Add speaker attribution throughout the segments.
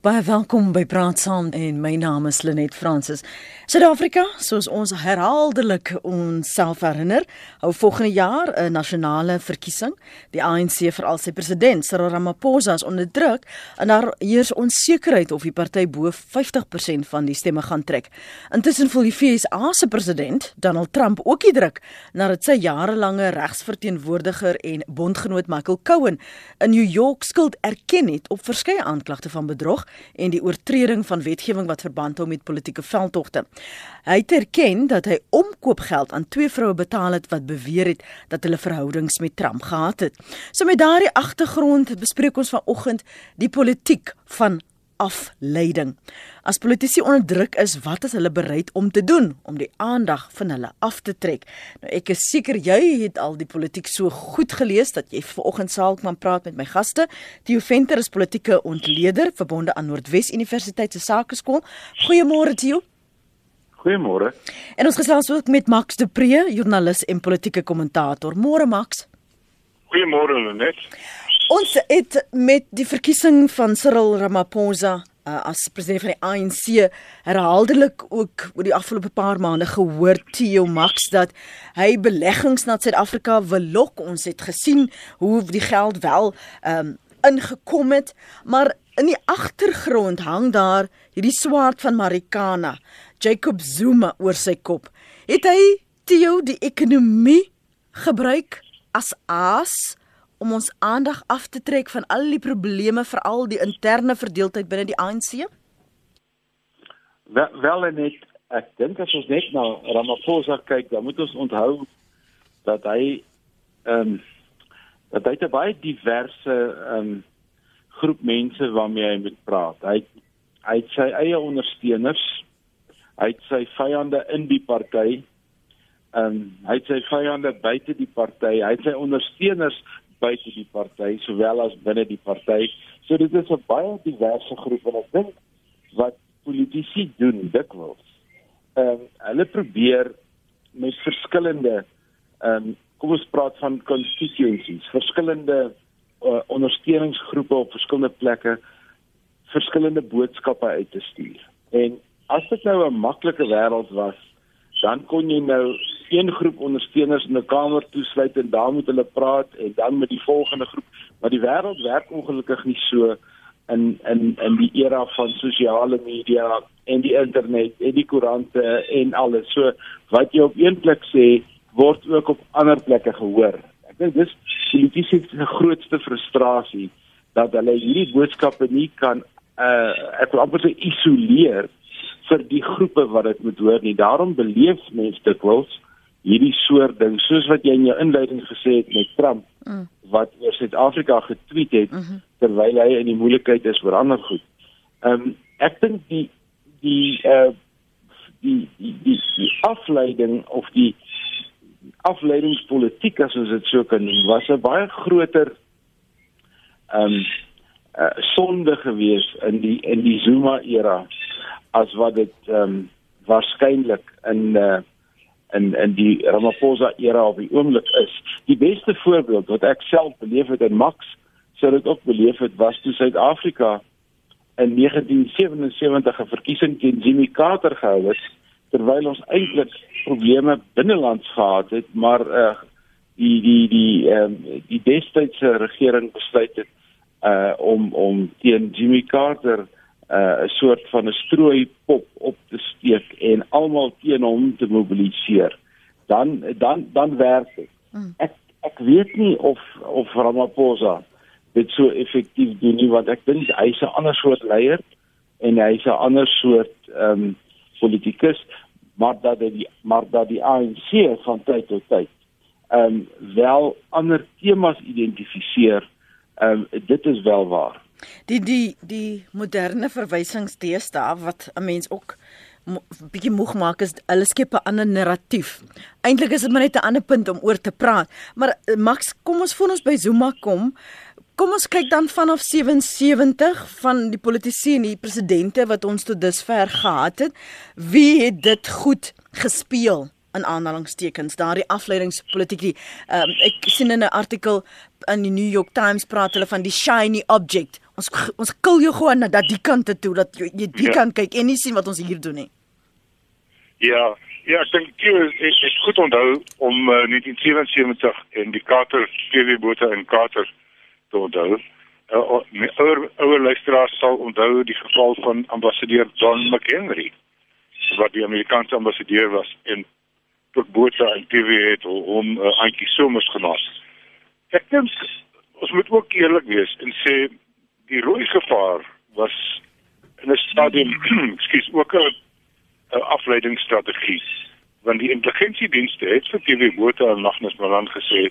Speaker 1: Baie welkom by Praat Saam en my naam is Lenet Fransis. Suid-Afrika, soos ons herhaaldelik onsself herinner, hou volgende jaar 'n nasionale verkiesing. Die ANC vir al sy president, Cyril Ramaphosa, is onder druk en daar heers onsekerheid of die party bo 50% van die stemme gaan trek. Intussen voel die FSA se president, Donald Trump, ook die druk nadat sy jarelange regsverteenwoordiger en bondgenoot Michael Cohen in New York skuld erken het op verskeie aanklagte van bedrog en die oortreding van wetgewing wat verband hou met politieke veldtogte. Hy het erken dat hy omkoopgeld aan twee vroue betaal het wat beweer het dat hulle verhoudings met Trump gehad het. So met daardie agtergrond bespreek ons vanoggend die politiek van afleiding. As politici onder druk is, wat is hulle bereid om te doen om die aandag van hulle af te trek? Nou ek is seker jy het al die politiek so goed gelees dat jy vanoggend sal kan praat met my gaste. Theo Venter is politieke ontleder verbonde aan Noordwes Universiteit se Sakeskool. Goeiemôre Theo.
Speaker 2: Goeiemôre.
Speaker 1: En ons gesels ook met Max de Pre, joernalis en politieke kommentator. Môre Max.
Speaker 2: Goeiemôre Lenet.
Speaker 1: Ons het met die verkiesing van Cyril Ramaphosa uh, as president van die ANC herhaaldelik ook oor die afgelope paar maande gehoor Theo Max dat hy beleggings na Suid-Afrika wil lok. Ons het gesien hoe die geld wel um, ingekom het, maar in die agtergrond hang daar hierdie swaard van Marikana, Jacob Zuma oor sy kop. Het hy Theo die ekonomie gebruik as aas om ons aandag af te trek van al die probleme veral die interne verdeeldheid binne die ANC?
Speaker 2: Wel, wel net ek dink as ons net na Ramaphosa kyk, dan moet ons onthou dat hy ehm um, dat hy 'n baie diverse ehm um, groep mense waarmee hy moet praat. Hy hy het sy eie ondersteuners, hy het sy vyande in die party. Ehm um, hy het sy vyande buite die party, hy het sy ondersteuners buite die party sowel as binne die party. So dit is 'n baie diverse groep en ek dink wat politici doen dikwels. Ehm um, hulle probeer met verskillende ehm um, kom ons praat van constituencies, verskillende uh, ondersteuningsgroepe op verskillende plekke verskillende boodskappe uit te stuur. En as dit nou 'n maklike wêreld was, dan kon jy nou een groep ondersteuners in 'n kamer toesluit en daar moet hulle praat en dan met die volgende groep. Maar die wêreld werk ongelukkig nie so in in in die era van sosiale media en die internet en die koerante en alles. So wat jy op een plek sê, word ook op ander plekke gehoor. Ek dink dis politici se grootste frustrasie dat hulle hierdie boodskappe nie kan uh ek wil amper sê isoleer vir die groepe wat dit moet hoor nie. Daarom beleef mense dit wels hierdie soort ding soos wat jy in jou inleiding gesê het met Trump mm. wat oor Suid-Afrika getweet het mm -hmm. terwyl hy in die moeilikheid is oor ander goed. Ehm um, ek dink die die eh uh, die, die die die afleiding of die afleidingspolitiek as ons dit so kan noem was 'n baie groter ehm um, uh, sonde gewees in die in die Zuma era as wat dit ehm um, waarskynlik in eh uh, in in die Ramaphosa era op die oomblik is. Die beste voorbeeld wat ek self beleef het en Max sou dit ook beleef het was toe Suid-Afrika in 1977 'n verkiesing teen Jimmy Carter gehou het terwyl ons eintlik probleme binnelands gehad het, maar uh die die die ehm um, die destydse regering besluit het uh om om teen Jimmy Carter uh, 'n soort van 'n strooi pop op te steek en almal teen hom te mobiliseer. Dan dan dan werk dit. Hmm. Ek ek weet nie of of Ramaphosa dit so effektief doen nie want ek dink hy's 'n ander soort leier en hy's 'n ander soort ehm um, politikus maar dat die maar dat die ANC van tyd tot tyd ehm um, wel ander temas identifiseer ehm um, dit is wel waar.
Speaker 1: Die die die moderne verwysingsdeesdae wat 'n mens ook bietjie moeg maak is hulle skep 'n ander narratief. Eintlik is dit maar net 'n ander punt om oor te praat. Maar eh, Max, kom ons voor ons by Zuma kom. Kom ons kyk dan vanaf 77 van die politici en die presidente wat ons tot dusver gehad het. Wie het dit goed gespeel in aanhalingstekens daardie afleidingspolitiek. Um, ek sien in 'n artikel in die New York Times praat hulle van die shiny object. Ons ons kil jou gewoon na dat die kant toe dat jy, jy die ja. kant kyk en nie sien wat ons hier doen nie.
Speaker 3: Ja, ja, ek dink jy is, is goed onthou om uh, 1977 en die Carter TV bote in Carter te onthou. Uh, ouer ouer luisteraars sal onthou die geval van ambassadeur John McHenry wat die Amerikaanse ambassadeur was en tot bote en TV het om 'n uh, antjie somers gemaak. Ek dink ons moet ook eerlik wees en sê die rooi gevaar was in 'n stadium, skielik ook 'n afleidingsstrategie want die intelligensiedienste het vir TV bote en Magnus Malan gesê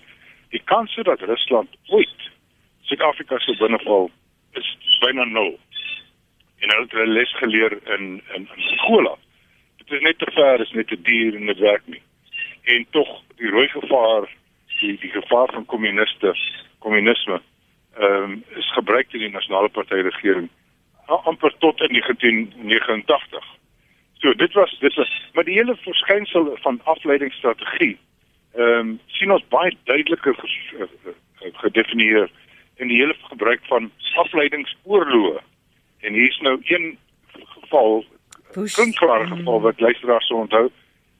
Speaker 3: die kans dat Rusland ooit Suid-Afrika sou binneval is byna nul. En hulle het hulle les geleer in in in skole. Dit is net te ver, is net te duur en dit werk nie en tog die rooi gevaar die die gevaar van kommuniste kommunisme ehm um, is gebruik in die nasionale party regering amper tot in 1989. So dit was dit was maar die hele verskynsel van afleidingsstrategie ehm um, sien ons baie duideliker gedefinieer in die hele gebruik van afleidingsoorloë. En hier is nou een geval, 'n klare geval wat luisteraars sou onthou.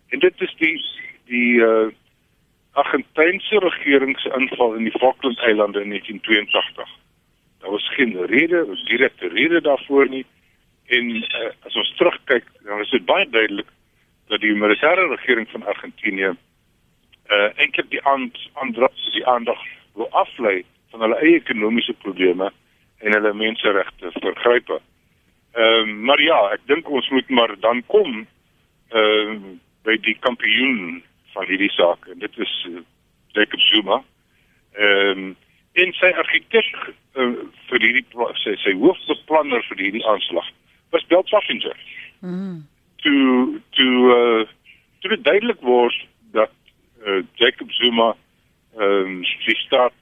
Speaker 3: En dit is die die uh, Argentynse regering se inval in die Falklandeilande in 1982. Daar was geen rede, direkte rede daarvoor nie. En uh, as ons terugkyk, dan is dit baie duidelik dat die militêre regering van Argentinië uh eintlik die aand aandrap die aandag wil aflei van hulle eie ekonomiese probleme en hulle menseregte vergrype. Ehm uh, maar ja, ek dink ons moet maar dan kom ehm uh, by die kampioen van hierdie saak en dit is uh, Jacob Zuma. Ehm um, en sy argitek uh, vir hierdie sy sy hoofbeplanner vir hierdie aanslag was Bill Passenger. Mm. To to uh to duidelik word dat uh, Jacob Zuma ehm um, die staat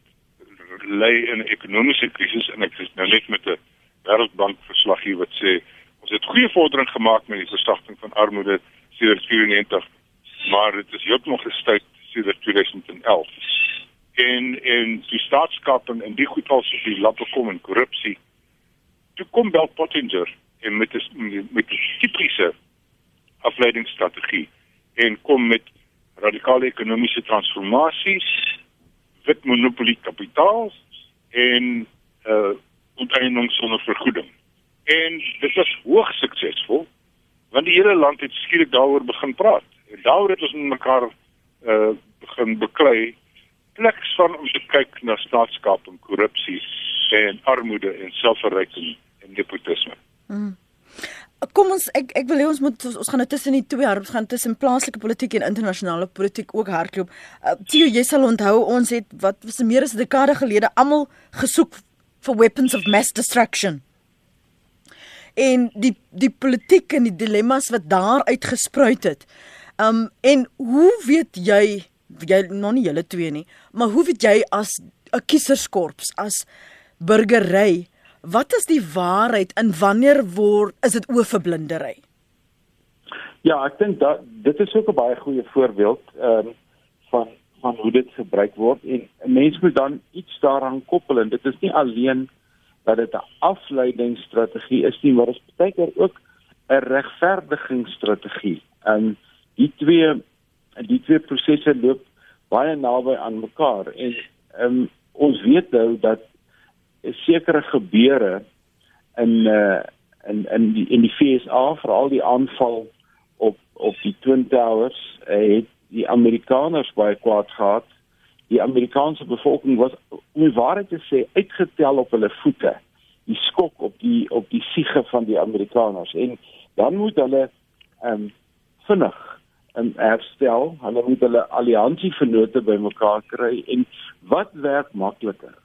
Speaker 3: lê in 'n ekonomiese krisis en ek is nou net met 'n Wêreldbank verslag hier wat sê ons het goeie vordering gemaak met die versagting van armoede sedert 94 maar dit is heeltemal gestuit sedert 2011. En en die staatskap en die goed als die lappe kom en korrupsie. Toe kom Bel Pottinger en met die, met die tipiese afleidingsstrategie en kom met radikale ekonomiese transformasies, wit monopolie kapitaal en uh onteiening sonder vergoeding. En dit was hoogs suksesvol want die hele land het skielik daaroor begin praat. En daaroor het ons mekaar uh begin beklei pleks van om te kyk na staatskap en korrupsie en armoede en selfverryking en nepotisme. Mm.
Speaker 1: Kom ons ek ek wil hê ons moet ons gaan nou tussen die twee harps gaan tussen plaaslike politiek en internasionale politiek ook hardloop. Uh, Tio, jy sal onthou ons het wat was meer as 'n dekade gelede almal gesoek vir weapons of mass destruction. En die die politiek en die dilemma's wat daar uitgespruit het. Um en hoe weet jy jy nog nie julle twee nie, maar hoe weet jy as 'n kieserskorps as burgery wat is die waarheid en wanneer word is dit oorverblindery?
Speaker 2: Ja, ek dink dat dit is ook 'n baie goeie voorbeeld um van van hoe dit gebruik word en 'n mens moet dan iets daaraan koppel en dit is nie alleen dat dit 'n afleidingsstrategie is nie, maar dit is baie keer ook 'n regverdigingsstrategie. Um die twee die twee prosesse loop baie naby aan mekaar en um, ons weet nou dat sekere gebeure in uh, in in die in die FSA veral die aanval op op die Twin Towers uh, het die Amerikaners baie kwaad gehad. Die Amerikaanse bevolking was om waarheid te sê uitgetel op hulle voete. Die skok op die op die siege van die Amerikaners en dan moet hulle ehm um, vinnig en herstel. Hulle moet hulle alliansievennote bymekaar kry en wat werk makliker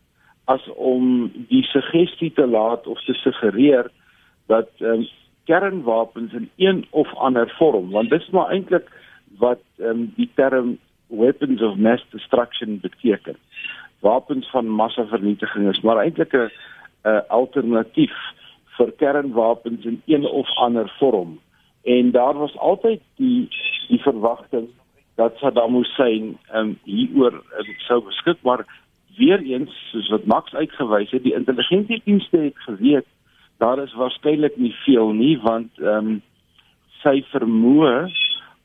Speaker 2: as om die suggestie te laat of te suggereer dat um, kernwapens in een of ander vorm, want dit is maar eintlik wat um, die term weapons of mass destruction beteken. Wapens van massavernietiging is maar eintlik 'n alternatief vir kernwapens in een of ander vorm en daar was altyd die die verwagting dat Saddam Hussein um, hieroor um, sou beskik maar weer eens soos wat Max uitgewys het die intelligensiedienste het geweet daar is waarskynlik nie veel nie want ehm um, sy vermoë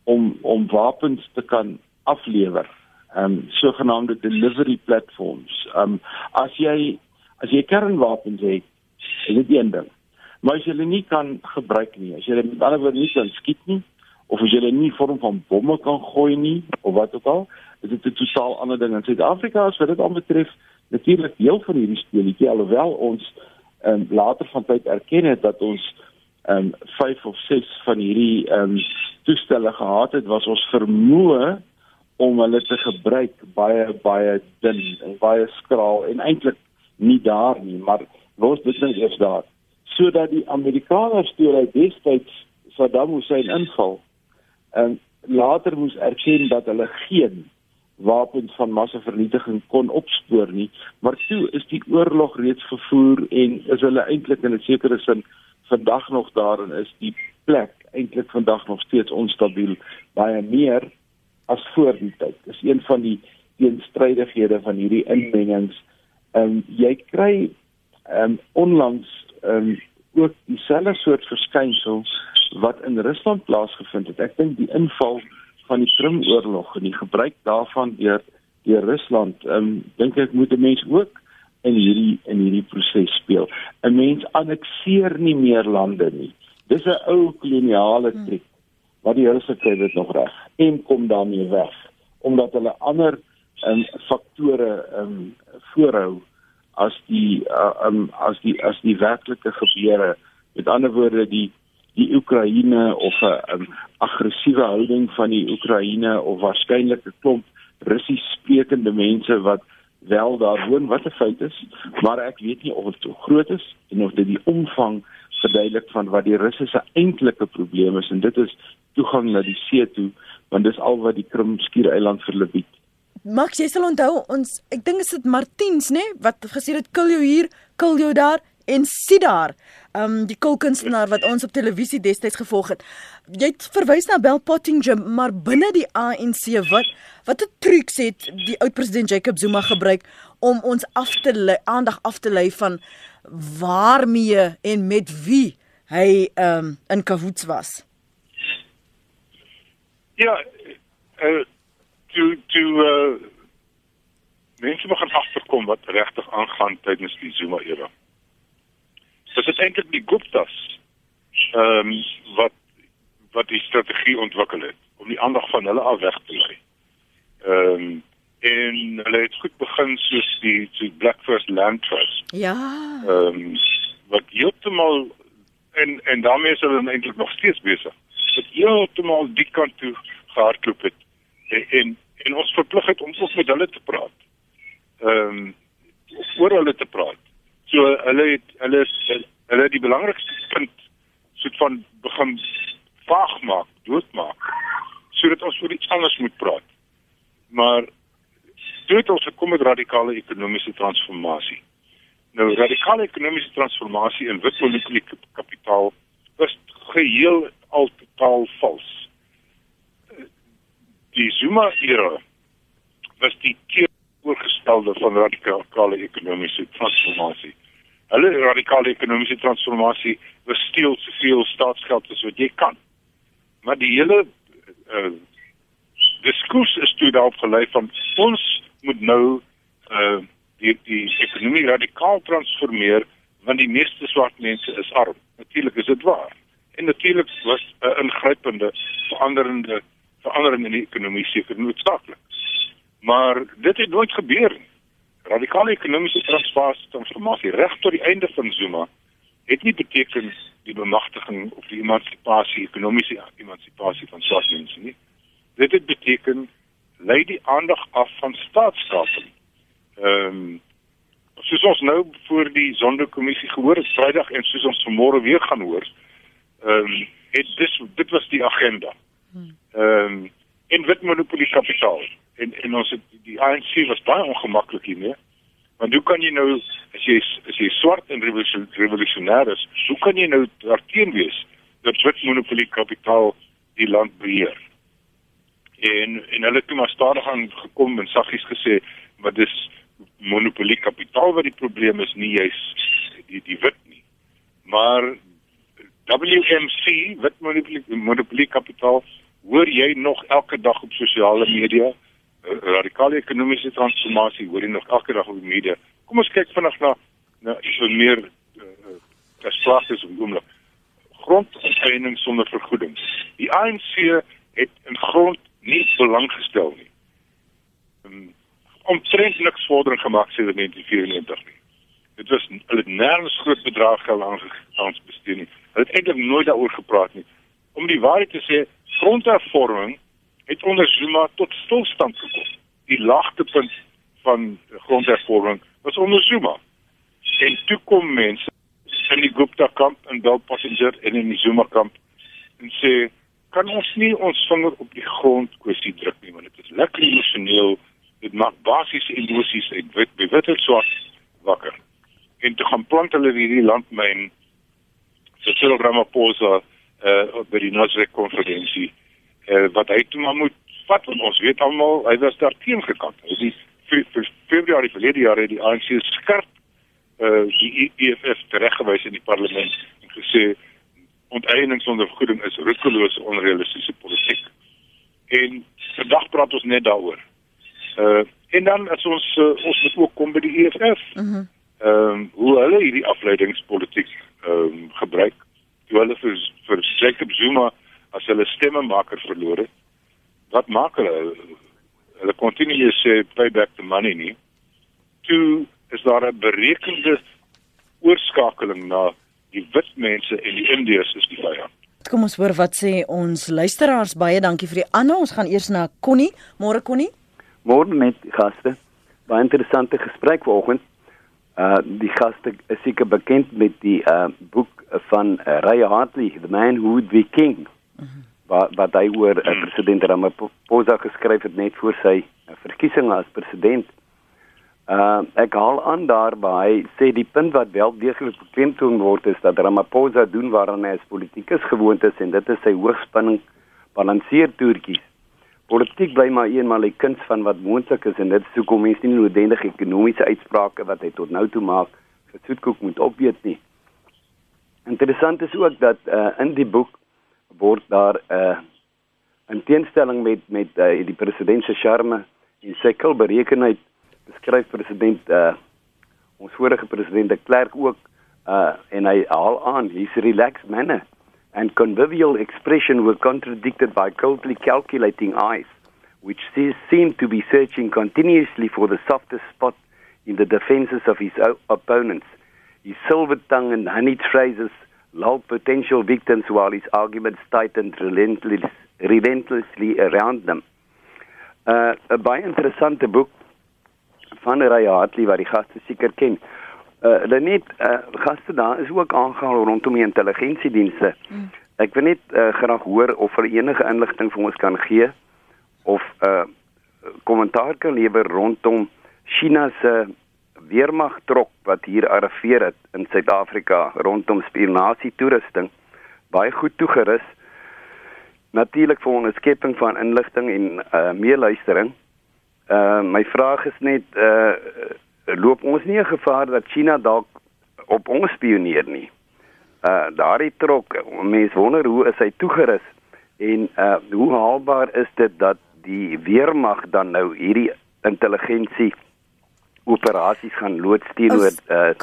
Speaker 2: om om wapens te kan aflewer ehm um, sogenaamde delivery platforms ehm um, as jy as jy kernwapens het is dit een ding maar as jy hulle nie kan gebruik nie as jy met ander woorde nie kan skiet nie of as jy hulle nie vorm van bomme kan gooi nie of wat ook al is dit 'n totaal ander ding. In Suid-Afrika as wat dit aanbetref natuurlik deel van hierdie speletjie alhoewel ons ehm um, later van tyd erken het dat ons ehm um, 5 of 6 van hierdie ehm um, toestelle gehad het was ons vermoë om hulle te gebruik baie baie dun en baie skraal en eintlik nie daar nie maar los dit net eers daar sodat die Amerikaners toe hulle destyds Saddam Hussein inval en later moes erken dat hulle geen wapens van massavernietiging kon opspoor nie maar toe is die oorlog reeds gevoer en is hulle eintlik in 'n sekere sin vandag nog daar en is die plek eintlik vandag nog steeds onstabiel baie meer as voor die tyd. Dis een van die teenstrydighede van hierdie inmengings. Ehm um, jy kry ehm um, onlangs ehm um, ook dieselfde soort verskynsel wat in Rusland plaasgevind het. Ek dink die inval van die Krimoorlog en die gebruik daarvan deur deur Rusland, ehm um, dink ek moet 'n mens ook in hierdie in hierdie proses speel. 'n Mens annekseer nie meer lande nie. Dis 'n ou koloniale trik. Wat die Russe kry dit nog reg en kom daarmee weg omdat hulle ander um, faktore um, voorhou as die uh, um, as die as die werklike gebeure. Met ander woorde die die Oekraïne of 'n um, aggressiewe houding van die Oekraïne of waarskynlik 'n klomp Russies sprekende mense wat wel daar woon wat 'n feit is, maar ek weet nie of dit so groot is en of dit die omvang verduidelik van wat die Russe se eintlike probleem is en dit is toegang na die see toe want dis al wat die Krim skiereiland vir hulle bied.
Speaker 1: Max, jy sal onthou ons ek dink is dit Martiens nê wat gesê het kil jou hier, kil jou daar en sit daar. Ehm um, die kulkunstenaar wat ons op televisie destyds gevolg het. Jy het verwys na Bell Pottinger, maar binne die ANC wat wat 'n trucs het die oud president Jacob Zuma gebruik om ons af te aandag af te lei van waarmee en met wie hy ehm um, in cahoots was.
Speaker 3: Ja, uh, toe toe uh mense begin agterkom wat regtig aangaan tydens die Zuma era dit is eintlik die Guptas ehm um, wat wat die strategie ontwikkel het om die aandag van hulle af weg te lei. Ehm um, en hulle het goed begin soos die die Black First Land Trust.
Speaker 1: Ja.
Speaker 3: Ehm um, wat heeltemal en en daarmee is hulle eintlik nog steeds besig. Wat heeltemal die kant toe gehardloop het en en, en ons verpligting om ook met hulle te praat. Ehm um, oor hulle te praat So hulle het hulle hulle het die belangrikste punt soet van begin vaag maak, doodmaak sodat ons oor iets anders moet praat. Maar dit ons kom met radikale ekonomiese transformasie. Nou radikale ekonomiese transformasie in witpolitiese kapitaal is geheel al totaal vals. Die Zuma era was die voorgestelde van radikale ekonomiese transformasie. Hulle radikale ekonomiese transformasie wil steel soveel staatsgeld as wat jy kan. Maar die hele uh, diskurs is toe daarop gelei van ons moet nou uh, die die ekonomie radikaal transformeer want die meeste swart mense is arm. Natuurlik is dit waar. En natuurlik was 'n uh, ingrypende veranderende verandering in die ekonomie seker noodsaaklik. Maar dit het nooit gebeur nie. Radikale ekonomiese transformasie reg tot die einde van Zuma het nie beteken die bemagtiging of die emansipasie, ekonomiese emansipasie van swart mense nie. Dit het beteken lei die aandag af van staatskaping. Ehm um, soos ons nou voor die sondekommissie gehoor het Vrydag en soos ons vanmôre weer gaan hoor, ehm um, het dis dit was die agenda. Ehm um, en wit monopolie kapitaal en en ons het, die ANC was baie ongemaklik hiermee. Want hoe kan jy nou as jy as jy swart en revolusionêr is, hoe kan jy nou daarteen wees dat wit monopolie kapitaal die land beheer? En en hulle het toe maar stadig aan gekom en saggies gesê, maar dis monopolie kapitaal wat die probleem is, nie juis die die wit nie. Maar WMC, wit monopolie monopolie kapitaal, hoor jy nog elke dag op sosiale media radikale ekonomiese transformasie hoor jy nog elke dag op die media. Kom ons kyk vinnig na na so meer gesprake uh, om oomblik. Grondonteeneming sonder vergoeding. Die ANC het in grond nie belang gestel nie. Um, omtrent niks vordering gemaak sedert 1994 nie. Dit was hulle het nêrens groot bedrag geld aan bestee nie. Hulle het eintlik nooit daaroor gepraat nie. Om die waarheid te sê, grondhervorming het onder Zuma tot stilstand gekom. Die laagtepunt van grondhervorming was onder Zuma. En toe kom mense in die Gupta kamp en Bell Passenger en in die Zuma kamp en sê kan ons nie ons vinger op die grond kwessie druk nie want dit is lekker emosioneel dit maak basiese emosies uit wit bewit het so wakker en te gaan plant hulle hierdie landmyn so Cyril Ramaphosa uh, by die Nasrek konferensie uh, wat hy toe maar moet vat want ons weet almal hy was daar teen gekant. Hy is Februarie verlede jaar het die ANC skerp uh die EFF tereggewys in die parlement en gesê onteiening sonder vergoeding is roekelose onrealistiese politiek. En vandag praat ons net daaroor. Uh en dan as ons uh, ons moet ook kom by die EFF. Mhm. Ehm um, hoe hulle hierdie afleidingspolitiek ehm um, gebruik. Hoe hulle vir vir Jacob Zuma as hulle stemmemaker verloor het. Wat maak hulle? Hulle kontinueer sê pay back the money nie. Toe is daar 'n berekende oorskakeling na die wit mense en die Indiërs is die vyand.
Speaker 1: Kom ons hoor wat sê ons luisteraars baie dankie vir die Anna. Ons gaan eers na Connie. Môre Connie.
Speaker 4: Môre met gaste. Baie interessante gesprek vanoggend. Uh die gaste is seker bekend met die uh boek van uh, Ray Hartley, The Man Who Would Be King wat wat hy oor uh, president Ramaphosa geskryf het net voor sy uh, verkiesing as president. Uh ek haal aan daarby sê die punt wat wel deeglik beklemtoon word is dat Ramaphosa doen waaraan hy as politikus gewoond is en dit is sy hoogspanning balanseer toertjies. Politiek bly maar eenmal 'n kuns van wat moontlik is en dit is hoekom mense nie noodwendig ekonomiese uitsprake wat hy tot nou toe maak vir soetkoek moet opweet nie. Interessant is ook dat uh, in die boek word daar 'n uh, in teenstelling met met uh, die president se charme en sy kulberekenheid beskryf president uh, ons vorige president de Klerk ook uh, en hy haal aan his relaxed manner and convivial expression were contradicted by coldly calculating eyes which seemed to be searching continuously for the softest spot in the defenses of his opponents his silver tongue and honeyed phrases lulled potential victims while his arguments tightened relentlessly, relentlessly around them. Uh, 'n baie interessante boek van Ray Hartley wat die gaste seker ken. Uh hulle net uh gaste daar is ook aangehaal rondom die intelligensiedienste. Mm. Ek wil net uh, graag hoor of hulle enige inligting vir ons kan gee of 'n uh, kommentaar kan lewer rondom China se uh, weermag trok wat hier arriveer het in Suid-Afrika rondom spionasie toerusting baie goed toegerus natuurlik vir 'n skepping van inligting en uh, meeluistering. Uh my vraag is net uh loop ons nie 'n gevaar dat China dalk op ons spioneer nie. Uh daardie trok mense wonder hoe is hy toegerus en uh hoe haalbaar is dit dat die weermag dan nou hierdie intelligensie operasies gaan loods teenoor uh,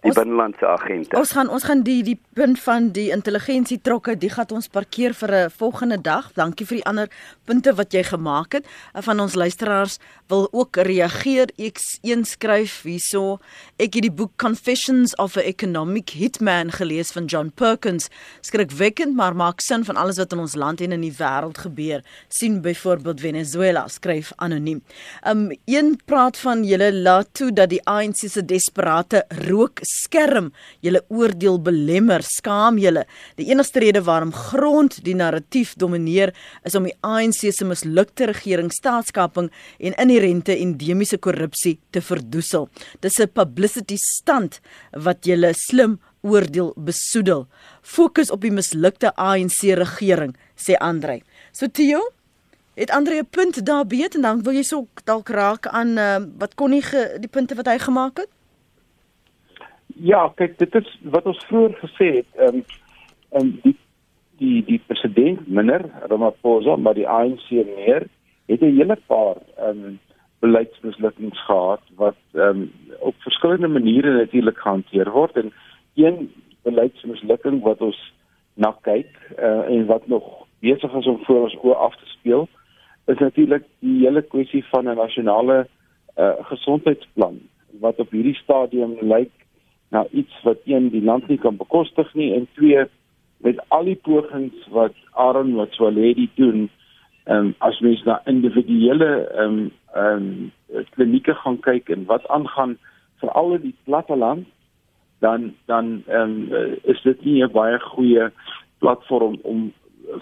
Speaker 4: die binnelandse agente.
Speaker 1: Ons gaan ons gaan die die punt van die intelligensie trokke, die gaan ons parkeer vir 'n volgende dag. Dankie vir die ander punte wat jy gemaak het. Uh, van ons luisteraars wil ook reageer. Ek een skryf hierso. Ek het die boek Confessions of a Economic Hitman gelees van John Perkins. Skrikwekkend, maar maak sin van alles wat in ons land en in die wêreld gebeur. sien byvoorbeeld Venezuela, skryf anoniem. Um een praat van julle laat toe dat die ANC se desperate rook skerm julle oordeel belemmer, skaam julle. Die enigste rede waarom grond die narratief domineer is om die ANC se mislukte regering staatskaping en inherente endemiese korrupsie te verdoesel. Dis 'n publicity stunt wat julle slim oordeel besoedel. Fokus op die mislukte ANC regering, sê Andrei. So Theo, het Andre 'n punt daar beet en dan wil jy so dalk raak aan uh, wat kon nie die punte wat hy gemaak het?
Speaker 2: Ja, kyk, dit is wat ons vroeër gesê het, ehm um, um, die die die president minder Ramaphosa, maar die ANC meer het 'n hele paar ehm um, beleidsmislukkings gehad wat ehm um, op verskillende maniere natuurlik gehanteer word. En een beleidsmislukking wat ons na kyk uh, en wat nog besig is om voor ons oë af te speel is natuurlik die hele kwessie van 'n nasionale uh, gesondheidsplan wat op hierdie stadium lyk na iets wat een die land nie kan bekostig nie en twee met al die pogings wat Aaron Motsoaledi doen ehm um, as mens na individuele ehm um, ehm um, klinieke gaan kyk en wat aangaan veral in die platte land dan dan ehm um, is dit nie 'n baie goeie platform om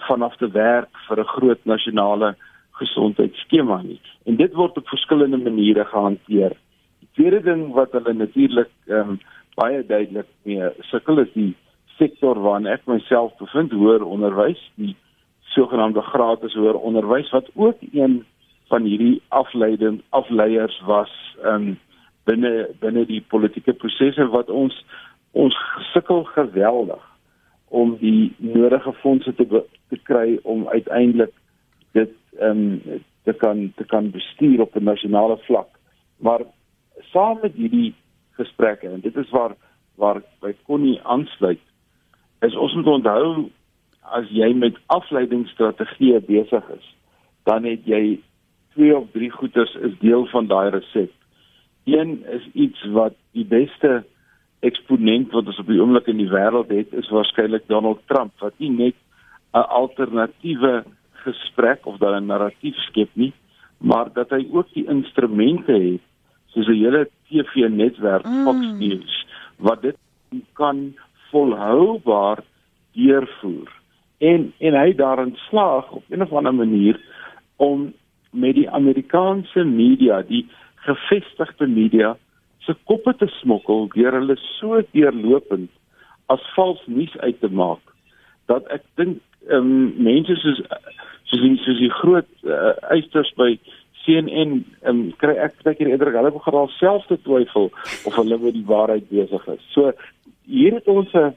Speaker 2: vanaf te werk vir 'n groot nasionale gesondheidsskema nie. En dit word op verskillende maniere gehanteer. Die tweede ding wat hulle natuurlik ehm um, baie duidelik mee sukkel is die sektor waarin ek myself bevind, hoër onderwys, die sogenaamde gratis hoër onderwys wat ook een van hierdie afleiding afleiers was um binne binne die politieke prosesse wat ons ons sukkel geweldig om die nodige fondse te te kry om uiteindelik dit um te kan te kan bestuur op 'n nasionale vlak. Maar saam met hierdie gesprekke en dit is waar waar by Connie aansluit is ons moet onthou as jy met afleidingsstrategieë besig is, dan het jy twee of drie goeders is deel van daai resep. Een is iets wat die beste eksponent wat ons op die oomblik in die wêreld het, is waarskynlik Donald Trump wat nie net 'n alternatiewe gesprek of dan 'n narratief skep nie, maar dat hy ook die instrumente het soos 'n hele TV-netwerk mm. Fox News wat dit kan volhoubaar deurvoer en en hy daarin slaag op 'n of ander manier om met die Amerikaanse media, die gevestigde media se koppe te smokkel deur hulle so deurlopend as vals nuus uit te maak dat ek dink ehm um, mense soos soos die, soos die groot uh, eisters by CNN ehm um, kry ek baie keer eerder hulle begin alself te twyfel of hulle met die waarheid besig is. So hier het ons 'n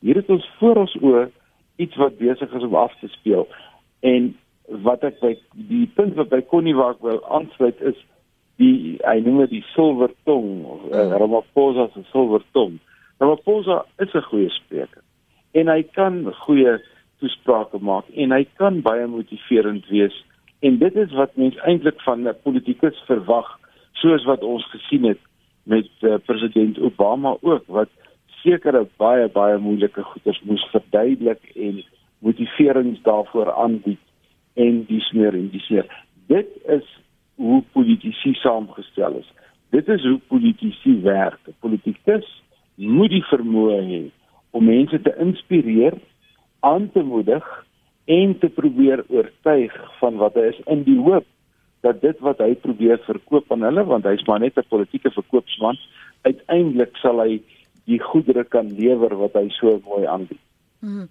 Speaker 2: hier het ons voor ons oë iets wat besig is om af te speel. En wat ek by die punt wat by Connie waar ek wil aansluit is die hy noem dit die silwer tong of uh, Ramaphosa se silwer tong. Ramaphosa is 'n goeie spreker en hy kan goeie toesprake maak en hy kan baie motiverend wees en dit is wat mense eintlik van 'n politikus verwag soos wat ons gesien het met uh, president Obama ook wat sekere baie baie moeilike goeders moes verduidelik en motiverings daarvoor aanbied en dis meer en dis meer. Dit is hoe politici saamgestel is. Dit is hoe politici werk. 'n Politikus moet die vermoë hê om mense te inspireer, aan te moedig en te probeer oortuig van wat hy is in die hoop dat dit wat hy probeer verkoop aan hulle want hy's maar net 'n politieke verkoopsman uiteindelik sal hy die goedere kan lewer wat hy so mooi aanbied.
Speaker 1: Hmm.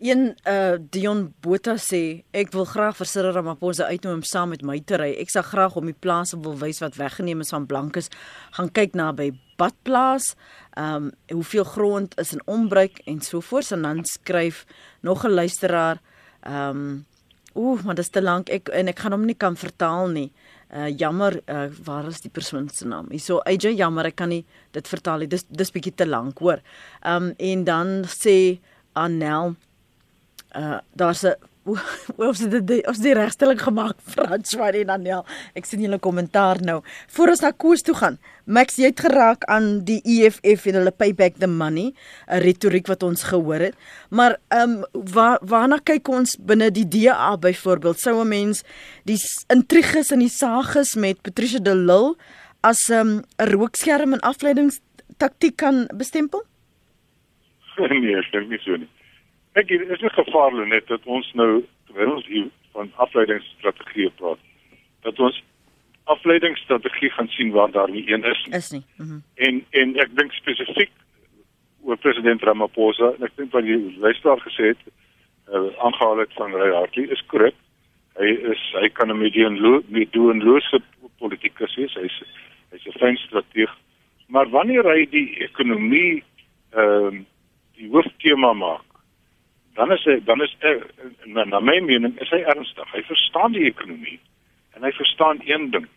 Speaker 1: Een uh Dion Botha sê ek wil graag vir Cyril Ramaphosa uitnooi om saam met my te ry. Ek sal graag om die plase wil wys wat weggeneem is van blankes. Gaan kyk na by Badplaas. Um hoeveel grond is in onbruik en so voort en dan skryf nog 'n luisteraar um ooh, maar dit is te lank ek en ek gaan hom nie kan vertaal nie. Uh jammer, uh waar is die persoon se naam? Hierso AJ jammer, ek kan nie dit vertaal nie. Dis dis bietjie te lank, hoor. Um en dan sê Anel uh daar's 'n ons het dit ons die regstelling gemaak Frans van en Daniel. Ek sien julle kommentaar nou. Voor ons na Koos toe gaan. Max, jy het geraak aan die EFF en hulle payback the money, 'n retoriek wat ons gehoor het. Maar ehm um, waar waarna kyk ons binne die DA byvoorbeeld? Sou 'n mens die intriges en die sages met Patricia de Lille as ehm, 'n um, rookskerm en afleidingstaktiek kan bestempel?
Speaker 3: Nee, ek dink nie so nie. Ek dit is 'n gevaar net dat ons nou terwyl ons hier van afleidingsstrategie praat, dat ons afleidingsstrategie gaan sien waar daar nie een is
Speaker 1: nie. Is nie. Mm -hmm.
Speaker 3: En en ek dink spesifiek oor president Ramaphosa, en ek dink wat die luisteraar gesê het, uh, aangehaal het van Ray Hartley is korrek. Hy is hy kan 'n medieunlose politikus wees. Hy's hy's 'n fyn strateeg. Maar wanneer hy die ekonomie ehm uh, die hooftema maak, dan is hy dan is hy, na, na my mening is hy ernstig. Hy verstaan die ekonomie en hy verstaan een ding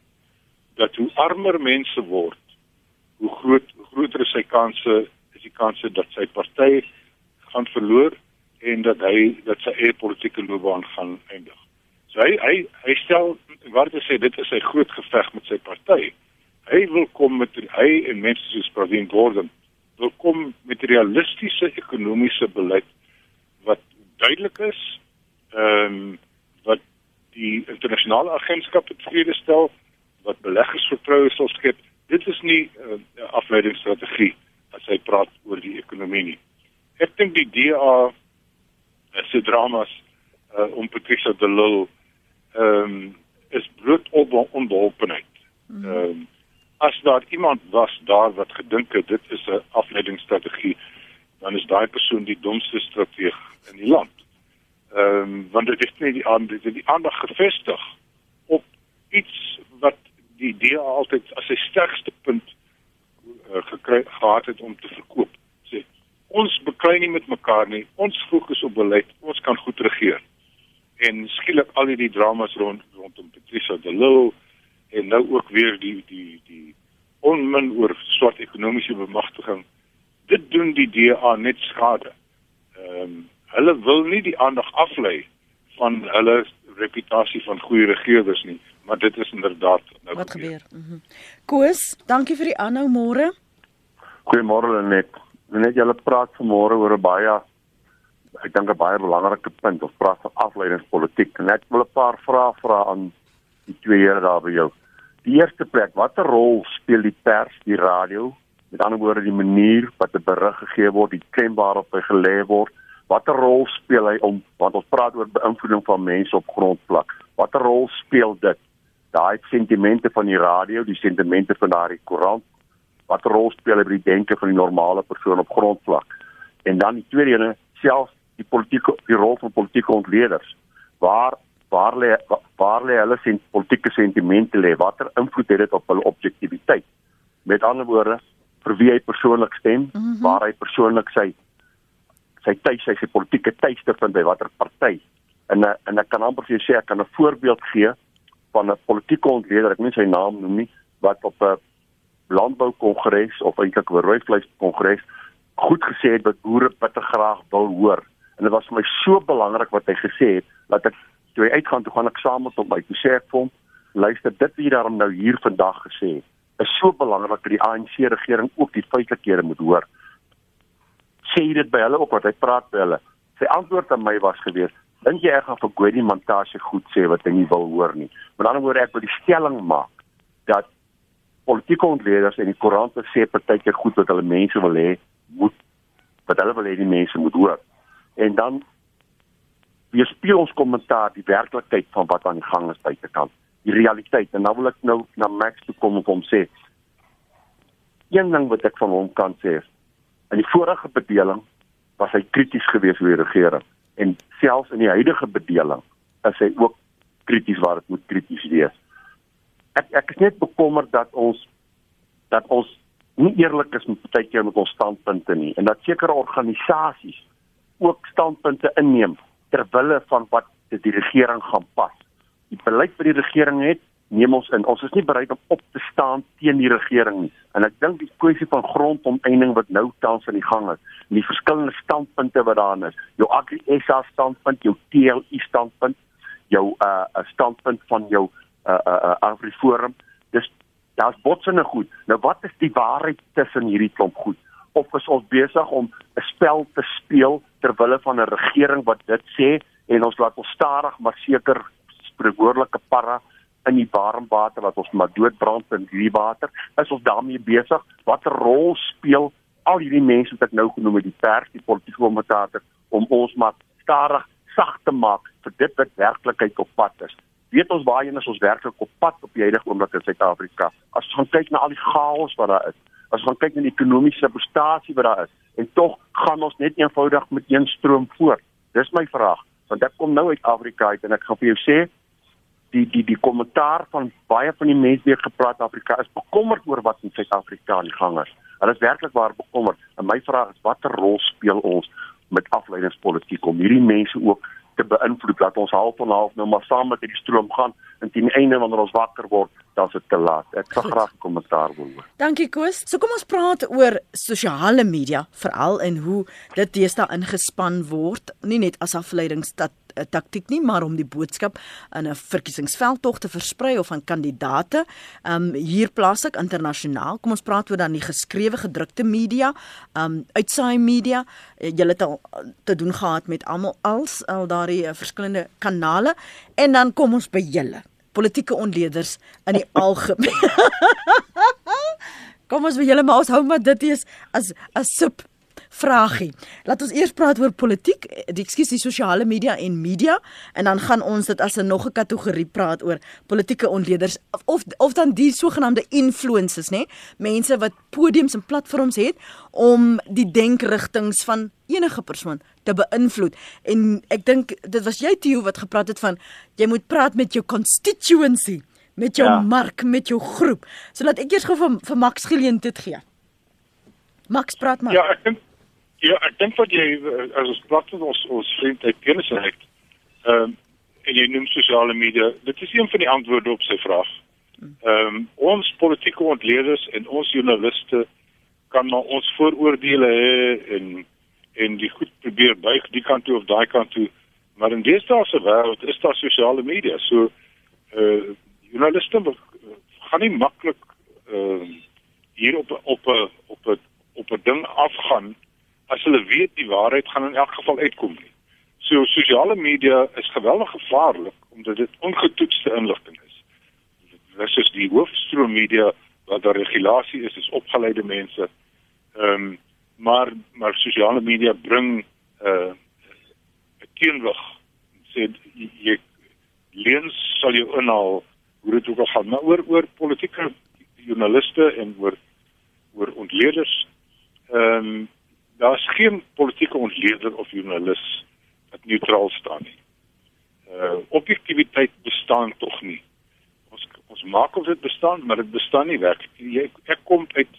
Speaker 3: dat hoe armer mense word, hoe groot hoe groter is sy kanse is die kanse dat sy party gaan verloor en dat hy dat sy eie politieke loopbaan gaan eindig. So hy hy hy stel wat hy sê dit is sy groot geveg met sy party. Hy wil kom met hy en mense soos Pravin Gordhan wil kom met realistiese ekonomiese beleid wat duidelik is ehm um, wat die internasionale agentskap tevrede stel wat beleggers vertroue sal skep. Dit is nie eh, 'n uh, afleidingsstrategie as hy praat oor die ekonomie nie. Ek dink die DA se dramas uh, om Patricia de Lille ehm um, is bloot op onbeholpenheid. Mhm. Ehm um, as daar iemand was daar wat gedink het dit is 'n afleidingsstrategie, dan is daai persoon die domste strateeg die land. Ehm um, want dit is nie die aandag die aandag gefestig op iets wat die idee altyd as sy sterkste punt uh, gekry gehad het om te verkoop. Sê ons beklei nie met mekaar nie. Ons fokus op beleid. Ons kan goed regeer en skielik al hierdie dramas rond rondom Patricia de Lille en nou ook weer die die die onmin oor swart ekonomiese bemagtiging dit doen die DA net skade. Ehm um, hulle wil nie die aandag aflei van hulle reputasie van goeie regerders nie, maar dit is inderdaad
Speaker 1: nou Wat gebeur? gebeur. Mm -hmm. Koos, dankie vir die aanhou môre.
Speaker 5: Goeiemôre net. Net julle praat vanmôre oor 'n baie ek dink 'n baie belangrike punt of praat van afleidingspolitiek en ek wil 'n paar vrae vra aan die twee here daar by jou. Die eerste plek, watter rol speel die pers, die radio, met ander woorde die manier wat 'n berig gegee word, die klem waarop hy gelê word, watter rol speel hy om want ons praat oor beïnvloeding van mense op grondvlak. Watter rol speel dit? Daai sentimente van die radio, die sentimente van daardie koerant, watter rol speel hy by die denke van die normale persoon op grondvlak? En dan die tweede ene, selfs die politieke die rol van politieke ontleeders. Waar waar lê waar lê hulle sien politieke sentimente lê? Watter invloed het dit op hulle objektiviteit? Met ander woorde, vir wie hy persoonlik stem, mm -hmm. waar hy persoonlik sy sy tuis, sy, sy politieke tuiste vind by watter party. En en ek kan amper vir jou sê ek kan 'n voorbeeld gee van 'n politieke ontleder, ek moet sy naam noem nie, wat op 'n landboukongres of eintlik 'n rooivleiskongres goed gesê het wat boere bitter graag wil hoor. En dit was vir my so belangrik wat hy gesê het dat ek toe hy uitgaan toe gaan ek saam met hom by toe sê ek vir hom luister dit wat jy daarom nou hier vandag gesê het is so belangrik dat die ANC regering ook die feitelikhede moet hoor sê dit by hulle ook wat hy praat by hulle. Sy antwoord aan my was gewees dink jy ek gaan vir Gwedi Montashe goed sê wat hy nie wil hoor nie? Met ander woorde ek wil die stelling maak dat politieke ontleeders en die koerante sê partykeer goed wat hulle mense wil hê moet wat hulle wil hê die mense moet hoor. En dan weerspieël ons kommentaar die werklikheid van wat aan die gang is buitekant die realiteit. En nou wil ek nou na Max toe kom en hom sê een ding wat ek van hom kan sê in die vorige bedeling was hy krities geweest oor die regering en selfs in die huidige bedeling is hy ook krities waar dit moet krities wees ek ek is net bekommerd dat ons dat ons nie eerlik is met baie keer met ons standpunte nie en dat sekere organisasies ook standpunte inneem ter wille van wat die regering gaan pas. Die beleid wat die regering het, neem ons in. Ons is nie bereid om op te staan teen die regering nie. En ek dink die kwessie van grondomeining wat nou tans aan die gang is, die verskillende standpunte wat daar is, jou Agri SA standpunt, jou TLI standpunt, jou uh 'n standpunt van jou uh uh, uh Afriforum, dis daar's botsende goed. Nou wat is die waarheid tussen hierdie klomp goed? of is ons besig om 'n spel te speel ter wille van 'n regering wat dit sê en ons laat ons stadig maar seker spreekwoordelike parra in die warm water wat ons maar doodbrand in die water is ons daarmee besig. Watter rol speel al hierdie mense wat ek nou genoem het die pers die politieke kommentator om ons maar stadig sag te maak vir dit wat werklikheid op pad is? Weet ons waarheen is ons werklik op pad op die huidige oomblik in Suid-Afrika? As ons kyk na al die chaos wat daar is as ons kyk na die ekonomiese prestasie wat daar is en tog gaan ons net eenvoudig met een stroom voort. Dis my vraag, want ek kom nou uit Afrika uit en ek gaan vir jou sê, die die die kommentaar van baie van die mense wat gepraat Afrika is bekommerd oor wat in Suid-Afrika aan die gang is. Hulle is werklik waar bekommerd. En my vraag is watter rol speel ons met afleidingspolitiek om hierdie mense ook te beïnvloed dat ons half en half nou maar saam met hierdie stroom gaan en teen die einde wanneer ons wakker word dan is dit te laat. Ek sal graag 'n kommentaar wil hoor.
Speaker 1: Dankie Koos. So kom ons praat oor sosiale media veral en hoe dit deesdae ingespan word, nie net as afleidingstat 'n taktik nie, maar om die boodskap in 'n verkiesingsveldtog te versprei of aan kandidate. Um hier plaaslik internasionaal. Kom ons praat oor dan die geskrewe gedrukte media, um uitsaai media. Eh, Jy het al te doen gehad met almal als al daardie uh, verskillende kanale en dan kom ons by julle politieke onleerders in die algemeen. Kom ons by julle maar ons hou maar dit is as as sub vragie. Laat ons eers praat oor politiek, die ekskuus die sosiale media en media en dan gaan ons dit as 'n nog 'n kategorie praat oor politieke onleerders of of dan die sogenaamde influencers, nê? Mense wat podiums en platforms het om die denkrigtings van enige persoon te beïnvloed. En ek dink dit was jy Theo wat gepraat het van jy moet praat met jou constituency, met jou ja. mark, met jou groep. So laat ek eers gou vir, vir Max geleentheid gee. Max praat maar.
Speaker 3: Ja, ek dink ja, ek dink wat jy as ons praat met ons ons vriend uit Kennisreg, ehm um, en jy noem sosiale media, dit is een van die antwoorde op sy vraag. Ehm um, ons politieke ontleeders en ons joernaliste kan maar ons vooroordeele hê en en die goed probeer buig die kant toe of daai kant toe. Maar in deesdae se wêreld is daar sosiale media. So eh uh, journaliste gaan nie maklik ehm uh, hier op op 'n op 'n op 'n ding afgaan as hulle weet die waarheid gaan in elk geval uitkom nie. So sosiale media is geweldig gevaarlik omdat dit ongetoetste inligting is. Dit is die hoofstroom media waar daar regulasie is, is opgeleide mense. Ehm um, maar maar sosiale media bring 'n uh, teenwig. Sê jy leens sal jou inhaal hoe dit ook al gaan, maar oor oor politieke joernaliste en oor oor ontleeders. Ehm um, daar's geen politieke ontleeder of joernalis wat neutraal staan nie. Uh objektiviteit bestaan tog nie. Ons ons maak of dit bestaan, maar dit bestaan nie werklik. Jy ek kom uit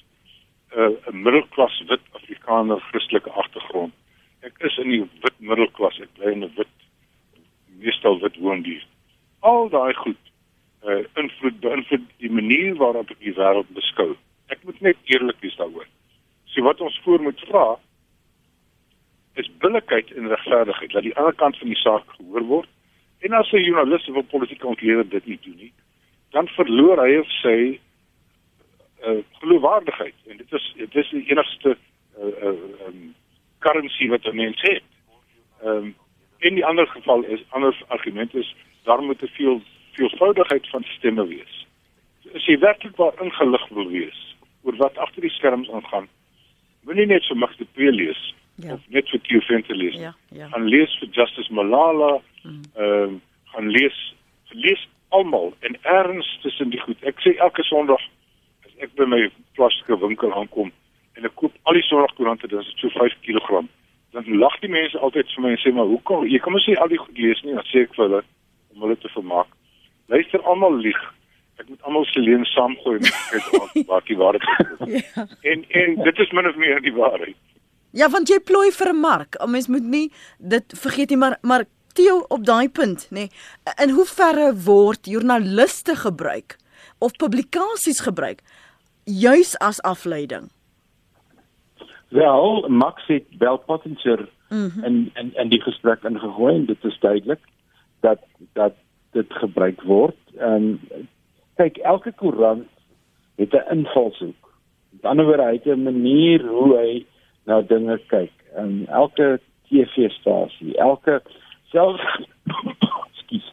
Speaker 3: 'n uh, middelklas wit Afrikaner Christelike agtergrond. Ek is in die wit middelklas, ek bly in 'n wit meestal wit woonbuurt. Al daai goed uh invloed beïnvloed die manier waarop ek die wêreld beskou. Ek moet net eerlik wees daaroor. So wat ons voor moet vra is billikheid en regverdigheid dat die ander kant van die saak gehoor word. En as 'n joernalis of 'n politieke ontleder dit nie doen nie, dan verloor hy of sy uh geloofwaardigheid en dit is dit is die enigste uh uh um, currency wat 'n mens het. Ehm um, in die ander geval is ander argument is daar moet te veel veelvoudigheid van stemme wees. As jy werklik waar ingelig wil wees oor wat agter die skerms aangaan, moenie net so magte twee lees ja. of net vir Theo Venter lees.
Speaker 1: Ja, ja.
Speaker 3: Gaan lees vir Justice Malala. Ehm mm. um, gaan lees lees almal en erns tussen die goed. Ek sê elke Sondag as ek by my plaaslike winkel aankom en ek koop al die Sondagkoerante, dit is so 5 kg. Dan lag die mense altyd vir my en sê maar hoekom? Jy kan mos nie al die goed lees nie, dan sê ek vir hulle om hulle te vermaak. Luister almal lieg. Ek moet almal se leen saamgooi met kyk wat die waarheid is. ja. En en dit is min of meer die waarheid.
Speaker 1: Ja, want jy plooi vir 'n mark. Mens moet nie dit vergeet nie, maar maar Theo op daai punt, nê. Nee, in hoe verre word joernaliste gebruik of publikasies gebruik juis as afleiding?
Speaker 2: Wel, Max het wel potensiaal mm -hmm. in in in die gesprek ingegooi en dit is duidelik dat dat dit gebruik word. Ehm um, kyk, elke koerant het 'n invalshoek. Met ander woorde, hy het 'n manier hoe hy na dinge kyk. En elke TV-stasie, elke selfs skus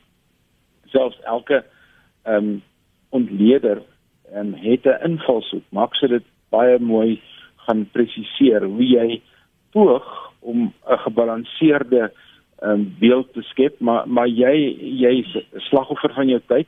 Speaker 2: selfs elke ehm um, ontleder en um, het 'n invalshoek. Maak se dit baie mooi gaan presiseer hoe jy poog om 'n gebalanseerde ehm um, beeld te skep, maar maar jy jy's 'n slagoffer van jou tyd.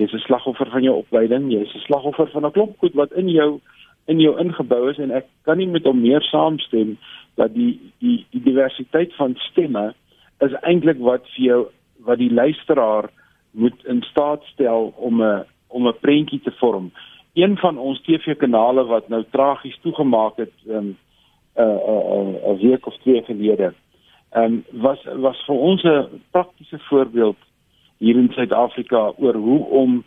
Speaker 2: Jy's 'n slagoffer van jou opleiding, jy's 'n slagoffer van 'n klomp goed wat in jou in jou ingebou is en ek kan nie met hom meer saamstem dat die die die diversiteit van stemme is eintlik wat vir jou wat die luisteraar moet in staat stel om 'n om 'n prentjie te vorm. Een van ons TV-kanale wat nou tragies toegemaak het um, 'n uh, uh, uh, week of twee gelede. Ehm um, was was vir ons 'n praktiese voorbeeld hier in Suid-Afrika oor hoe om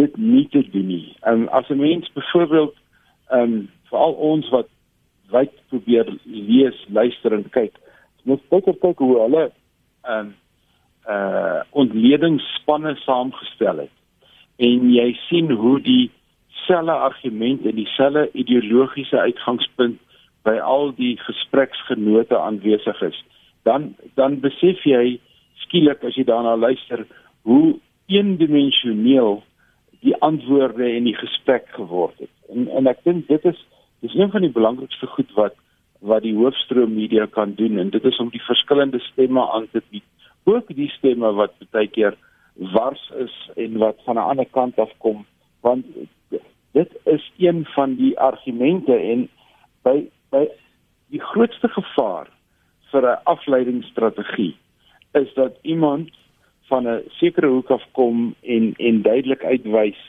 Speaker 2: dit nie te doen nie. Ehm um, as 'n mens byvoorbeeld ehm um, veral ons wat wyd probeer lees, luister en kyk, moet kyk kyk hoe hulle ehm um, uh ontledingsspanne saamgestel het. En jy sien hoe die selfe argumente, dieselfde ideologiese uitgangspunt by al die gespreksgenote aanwesig is, dan dan besef jy skielik as jy daarna luister hoe eendimensioneel die antwoorde en die gesprek geword het. En en ek dink dit is dis een van die belangrikste goed wat wat die hoofstroom media kan doen en dit is om die verskillende stemme aan te bied. Ook die stemme wat baie keer wars is en wat van 'n ander kant af kom want dit is een van die argumente en by by die grootste gevaar vir 'n afleidingsstrategie is dat iemand van 'n sekere hoek af kom en en duidelik uitwys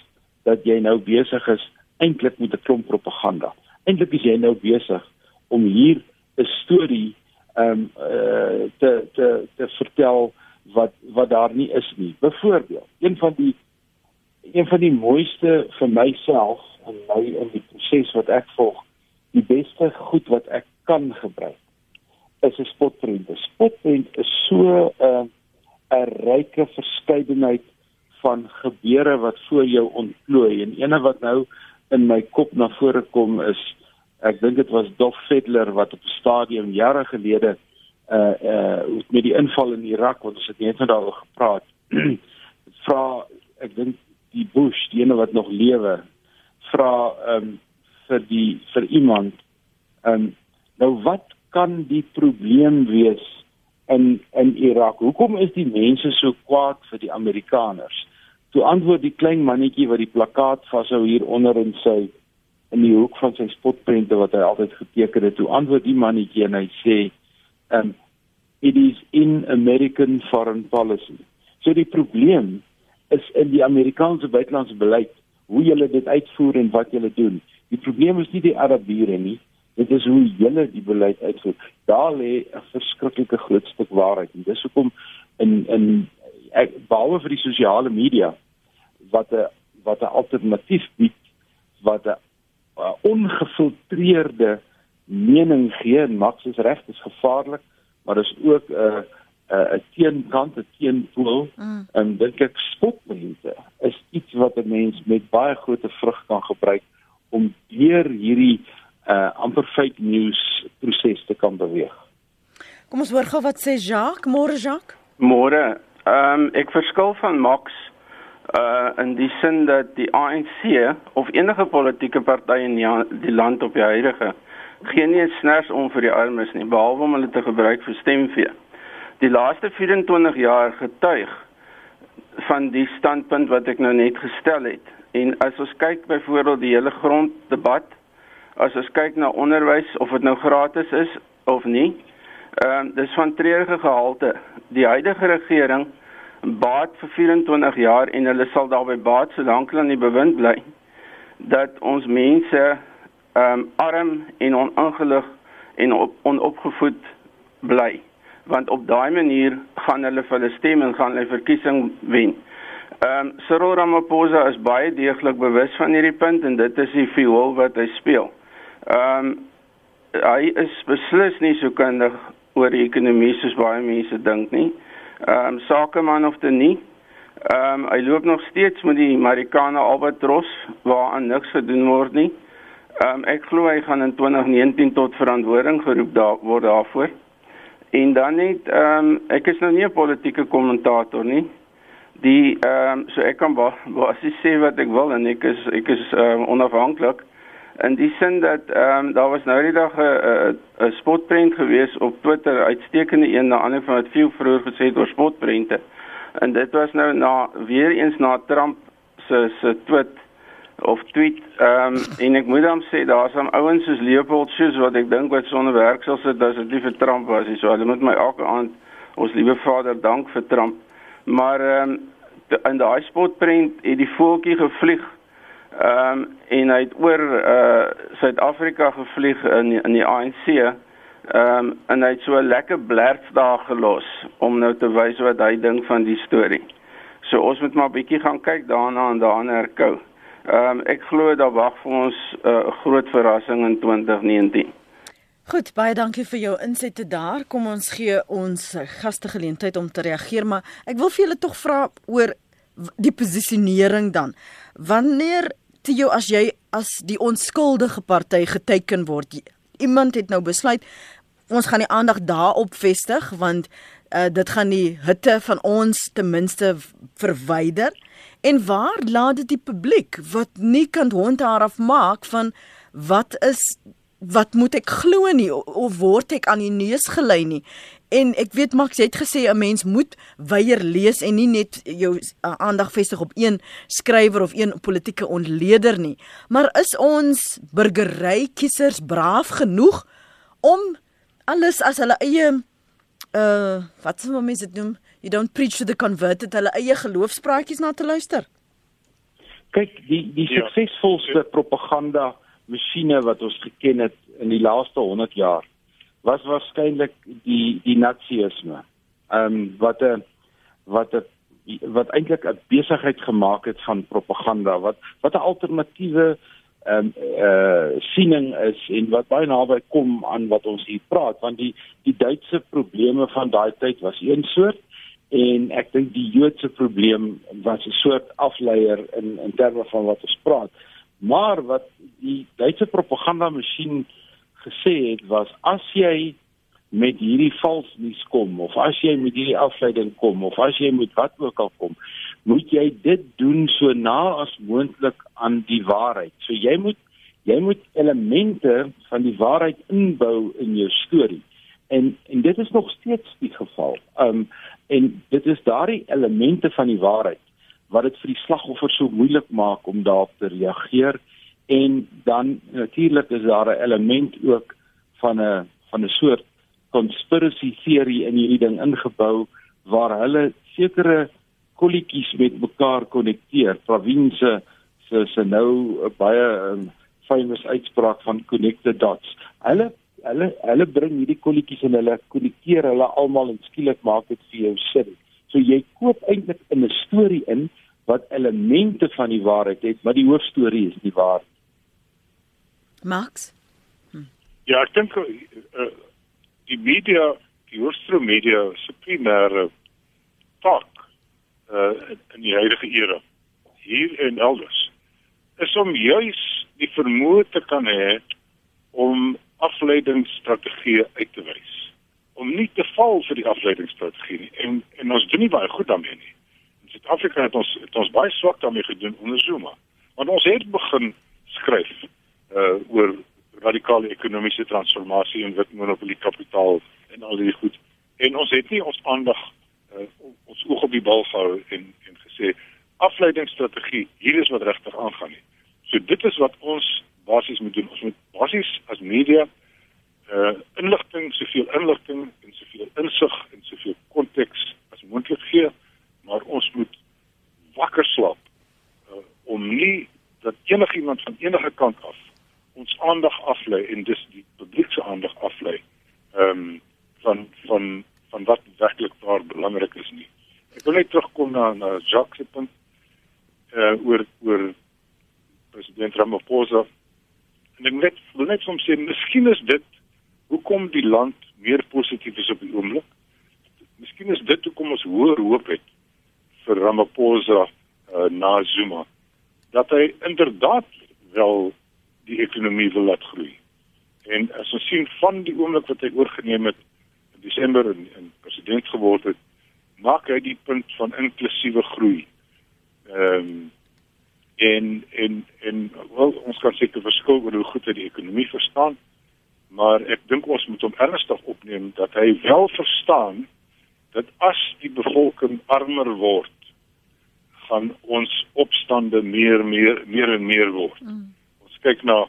Speaker 2: dat jy nou besig is eintlik met 'n klomp propaganda. Eintlik is jy nou besig om hier 'n storie ehm um, uh, te te te vertel wat wat daar nie is nie. Byvoorbeeld, een van die een van die mooiste vir myself en my in die proses wat ek volg, die beste goed wat ek kan gebruik is 'n spotprent. 'n Spotprent is so 'n uh, 'n ryke verskeidenheid van gebeure wat voor jou ontplooi. En ene wat nou in my kop na vore kom is ek dink dit was Dof Fedler wat op 'n stadium jare gelede uh uh met die inval in Irak wat ons het net nou daaroor gepraat vra ek dink die Bush die ene wat nog lewe vra um vir die vir iemand um nou wat kan die probleem wees in in Irak. Hoekom is die mense so kwaad vir die Amerikaners? Toe antwoord die klein mannetjie wat die plakkaat vashou hier onder in sy in die hoek van sy spotprente wat hy altyd geteken het. Toe antwoord die mannetjie en hy sê, "Um it is in American foreign policy." So die probleem is in die Amerikaanse buitelandse beleid, hoe hulle dit uitvoer en wat hulle doen. Die probleem is nie die Arabiere nie, dit is hoe julle die beleid uitvoer. Daar lê 'n verskriklike groot stuk waarheid. En dis hoekom in in ek behalwe vir die sosiale media wat 'n wat 'n alternatief bied wat 'n ongefiltreerde mening gee en Max is reg, is gevaarlik, maar dis ook 'n uh, 'n uh, teenkant, 'n teenpool. Mm. En dink ek spotmense is iets wat 'n mens met baie groot vrug kan gebruik om deur hierdie uh amper fake news proses te kan beweeg.
Speaker 1: Kom ons hoor gou wat sê Jacques, môre Jacques.
Speaker 6: Môre. Ehm um, ek verskil van Max uh in die sin dat die ANC of enige politieke party in die, die land op die huidige geen eens sners om vir die armes nie behalwe om hulle te gebruik vir stemvee. Die laaste 24 jaar getuig van die standpunt wat ek nou net gestel het. En as ons kyk byvoorbeeld die hele gronddebat as ons kyk na onderwys of dit nou gratis is of nie. Ehm uh, dis van treurige gehalte. Die huidige regering baat vir 24 jaar en hulle sal daarby baat solank hulle in die bewind bly dat ons mense ehm um, arm en oningelig en op, onopgevoed bly want op daai manier gaan hulle vir hulle stem en gaan hulle verkiesing wen. Ehm um, Cyril Ramaphosa is baie deeglik bewus van hierdie punt en dit is die viool wat hy speel. Ehm um, hy is beslis nie so kundig oor die ekonomie soos baie mense dink nie. Ehm um, sakeman of dit nie. Ehm um, hy loop nog steeds met die Amerikaner Albatros waaraan niks gedoen word nie. Ehm um, ek glo hy gaan in 2019 tot verantwoording geroep daar word daarvoor. En dan net ehm um, ek is nou nie 'n politieke kommentator nie. Die ehm um, so ek kan basies sê wat ek wil en ek is ek is ehm um, onafhanklik in die sin dat ehm um, daar was nou die dag 'n 'n spotprent gewees op Twitter uitstekende een na ander van wat veel vroeër gesê het oor spotprente. En dit was nou na weer eens na Trump se se tweet of tweet ehm um, en ek moet hom sê daar's hom ouens soos Leopold Schus wat ek dink wat sonder werk sal sit as dit nie vir Trump was nie. So hulle moet my elke aand ons liewe Vader dank vir Trump. Maar ehm um, in daai spotprent het die voeltjie gevlieg. Ehm um, en hy het oor uh Suid-Afrika gevlieg in in die ANC. Ehm um, en hy het so 'n lekker blerts daar gelos om nou te wys wat hy dink van die storie. So ons moet maar bietjie gaan kyk daarna en daarna herkou. Ehm um, ek glo daar wag vir ons 'n uh, groot verrassing in 2019.
Speaker 1: Goed, baie dankie vir jou insette daar. Kom ons gee ons gaste geleentheid om te reageer, maar ek wil vir julle tog vra oor die posisionering dan. Wanneer te jou as jy as die onskuldige party geteken word, iemand het nou besluit ons gaan die aandag daarop vestig want uh, dit gaan die hitte van ons ten minste verwyder. En waar laat dit die publiek wat nie kan hondhaar afmaak van wat is wat moet ek glo nie of word ek aan die neus gelei nie? En ek weet Max jy het gesê 'n mens moet weier lees en nie net jou uh, aandag vestig op een skrywer of een politieke ontleder nie. Maar is ons burgery kiesers braaf genoeg om alles as hulle eie uh wat sou mense dit noem you don't preach to the converted hulle eie geloofspraatjies na te luister?
Speaker 2: Kyk die die ja. suksesvolste propaganda masjiene wat ons geken het in die laaste 100 jaar was waarskynlik die die nazisme. Ehm um, wat 'n wat 'n wat eintlik 'n besigheid gemaak het van propaganda wat wat 'n alternatiewe ehm um, eh uh, siening is en wat baie naby kom aan wat ons hier praat want die die Duitse probleme van daai tyd was een soort en ek dink die Joodse probleem was 'n soort afleier in in terme van wat ons praat. Maar wat die Duitse propaganda masjien gesê het was as jy met hierdie vals nuus kom of as jy met hierdie afleiding kom of as jy met wat ook al kom, moet jy dit doen so na as moontlik aan die waarheid. So jy moet jy moet elemente van die waarheid inbou in jou storie. En en dit is nog steeds die geval. Um en dit is daardie elemente van die waarheid wat dit vir die slagoffer so moeilik maak om daarop te reageer en dan natuurlik is daar 'n element ook van 'n van 'n soort conspiracy theory in hierdie ding ingebou waar hulle sekere kolletjies met mekaar konnekteer. Provinsie se se nou 'n baie um, famous uitspraak van connected dots. Hulle hulle hulle bring hierdie kolletjies en hulle konnekteer hulle almal en skielik maak dit vir jou sin. So jy koop eintlik in 'n storie in wat elemente van die waarheid het, maar die hoofstorie is nie waar.
Speaker 1: Max?
Speaker 3: Hm. Ja, ek dink uh, die media, die hoofstroom media se primêre taak uh in die huidige era hier en elders is om juis die vermoë te kan hê om afleidingsstrategieë uit te wys om nie te val vir die afleidingsstrategie nie en en ons doen nie baie goed daarmee nie Suid-Afrika het ons het ons baie swak daarmee gedoen onder Zuma. Want ons het begin skryf uh oor radikale ekonomiese transformasie en wit monopolie kapitaal en al die goed. En ons het nie ons aandag uh ons oog op die bal gehou en en gesê afleidingsstrategie, hier is wat regtig aangaan nie. So dit is wat ons basies moet doen. Ons moet basies as media uh inligting, soveel inligting en soveel insig en soveel konteks as moontlik gee maar ons moet wakker slaap uh, om nie dat enigiemand van enige kant af ons aandag aflei en dis die publiek se aandag aflei ehm um, van van van wat werklik daar belangrik is nie. Ek wil net terugkom na na Jacques se punt uh, oor oor president Ramaphosa. En ek net wil net soms sê miskien is dit hoekom die land meer positief is op die oomblik. Miskien is dit hoekom ons hoër hoop het vir Ramaphosa uh, na Zuma dat hy inderdaad wel die ekonomie wil laat groei. En as ons sien van die oomblik wat hy oorgeneem het in Desember en, en president geword het, maak hy die punt van inklusiewe groei. Ehm um, en en en wel ons kan seker verskil oor hoe goed hy die ekonomie verstaan, maar ek dink ons moet hom ernstig opneem dat hy wel verstaan dat as die bevolking armer word, gaan ons opstande meer meer meer en meer word. Mm. Ons kyk na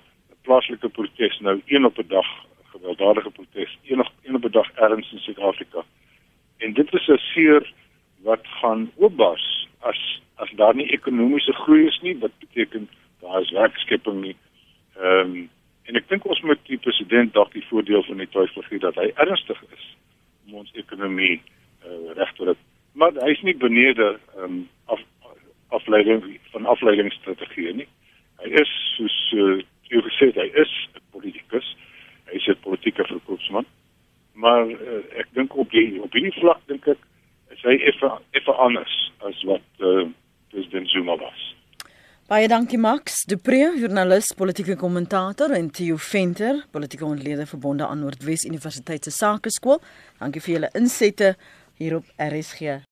Speaker 3: plaaslike protes nou een op 'n dag, gewelddadige protes, een op een op 'n dag ergens in Suid-Afrika. En dit is 'n seer wat gaan oopbars as as daar nie ekonomiese groei is nie, wat beteken daar is werkskepping nie. Ehm um, en ek dink ons moet die president dalk die voordeel van die twyfel gee dat hy ernstig is om ons ekonomie uh, reg te ry. Maar hy is nie benede um, af afleiding van afleidingsstrategie nie. Hy is soos uh, jy gesê het, hy is 'n politikus. Hy is 'n politieke verkoopsman. Maar uh, ek dink op die op die vlak dink ek is hy effe effe anders as wat uh, president Zuma was.
Speaker 1: Baie dankie Max, Dupree, joernalis, politieke kommentator en Theo Venter, politieke ontleder verbonde aan Noordwes Universiteit se Sakeskool. Dankie vir julle insette hier op RSG.